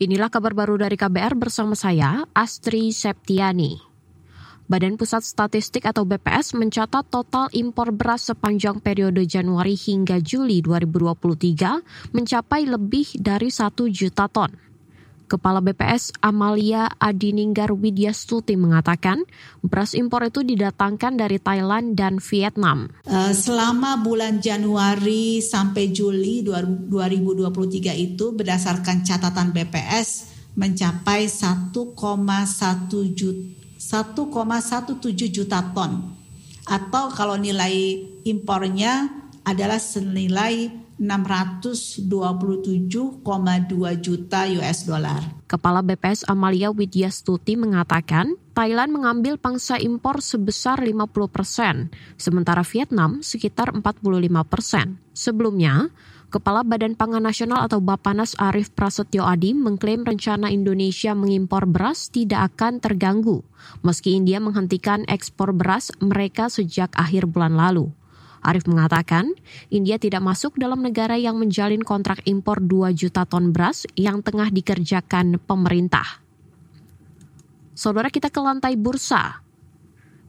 Inilah kabar baru dari KBR bersama saya, Astri Septiani. Badan Pusat Statistik atau BPS mencatat total impor beras sepanjang periode Januari hingga Juli 2023 mencapai lebih dari 1 juta ton. Kepala BPS Amalia Adininggar Widyastuti mengatakan beras impor itu didatangkan dari Thailand dan Vietnam. Uh, selama bulan Januari sampai Juli 2023 itu berdasarkan catatan BPS mencapai 1,1 juta 1,17 juta ton atau kalau nilai impornya adalah senilai 627,2 juta US dollar. Kepala BPS Amalia Widyastuti mengatakan Thailand mengambil pangsa impor sebesar 50 persen, sementara Vietnam sekitar 45 persen. Sebelumnya, Kepala Badan Pangan Nasional atau Bapanas Arif Prasetyo Adi mengklaim rencana Indonesia mengimpor beras tidak akan terganggu, meski India menghentikan ekspor beras mereka sejak akhir bulan lalu. Arif mengatakan, India tidak masuk dalam negara yang menjalin kontrak impor 2 juta ton beras yang tengah dikerjakan pemerintah. Saudara kita ke lantai bursa.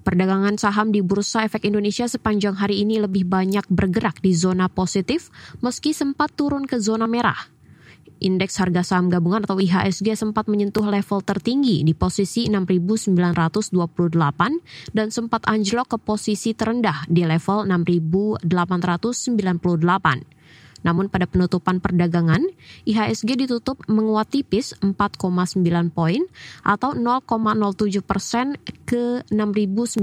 Perdagangan saham di Bursa Efek Indonesia sepanjang hari ini lebih banyak bergerak di zona positif meski sempat turun ke zona merah. Indeks harga saham gabungan atau IHSG sempat menyentuh level tertinggi di posisi 6.928 dan sempat anjlok ke posisi terendah di level 6.898. Namun pada penutupan perdagangan, IHSG ditutup menguat tipis 4,9 poin atau 0,07 persen ke 6.900.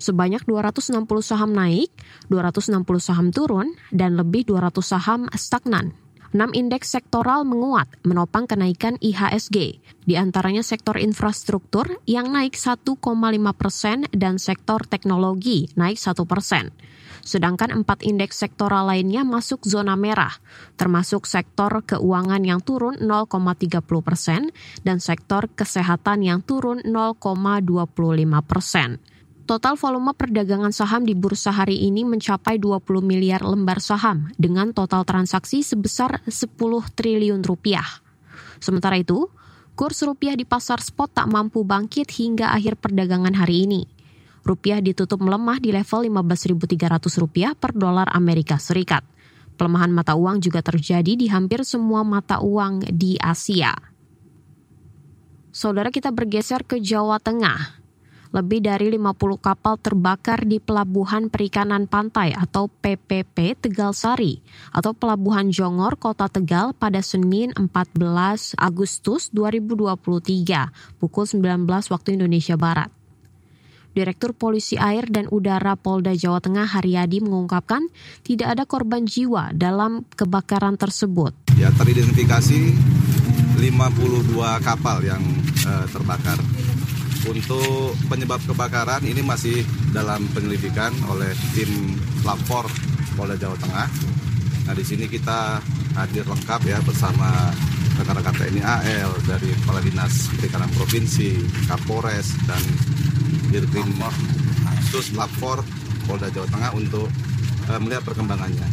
Sebanyak 260 saham naik, 260 saham turun, dan lebih 200 saham stagnan. 6 indeks sektoral menguat menopang kenaikan IHSG, di antaranya sektor infrastruktur yang naik 1,5 persen dan sektor teknologi naik 1 persen. Sedangkan empat indeks sektoral lainnya masuk zona merah, termasuk sektor keuangan yang turun 0,30 persen dan sektor kesehatan yang turun 0,25 persen. Total volume perdagangan saham di bursa hari ini mencapai 20 miliar lembar saham dengan total transaksi sebesar 10 triliun rupiah. Sementara itu, kurs rupiah di pasar spot tak mampu bangkit hingga akhir perdagangan hari ini. Rupiah ditutup melemah di level 15.300 rupiah per dolar Amerika Serikat. Pelemahan mata uang juga terjadi di hampir semua mata uang di Asia. Saudara kita bergeser ke Jawa Tengah lebih dari 50 kapal terbakar di Pelabuhan Perikanan Pantai atau PPP Tegal Sari atau Pelabuhan Jongor, Kota Tegal pada Senin 14 Agustus 2023 pukul 19 waktu Indonesia Barat. Direktur Polisi Air dan Udara Polda Jawa Tengah Haryadi mengungkapkan tidak ada korban jiwa dalam kebakaran tersebut. Ya teridentifikasi 52 kapal yang uh, terbakar untuk penyebab kebakaran ini masih dalam penyelidikan oleh tim lapor Polda Jawa Tengah. Nah di sini kita hadir lengkap ya bersama rekan-rekan TNI AL dari Kepala Dinas Perikanan Provinsi, Kapolres dan Dirkrim Sus Lapor Polda Jawa Tengah untuk uh, melihat perkembangannya.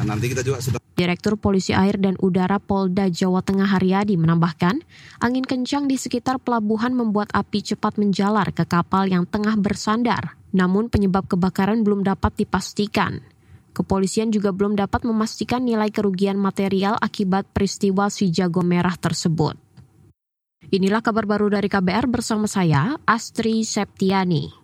Nah, nanti kita juga sudah Direktur Polisi Air dan Udara Polda Jawa Tengah Haryadi menambahkan, angin kencang di sekitar pelabuhan membuat api cepat menjalar ke kapal yang tengah bersandar. Namun penyebab kebakaran belum dapat dipastikan. Kepolisian juga belum dapat memastikan nilai kerugian material akibat peristiwa si jago merah tersebut. Inilah kabar baru dari KBR bersama saya, Astri Septiani.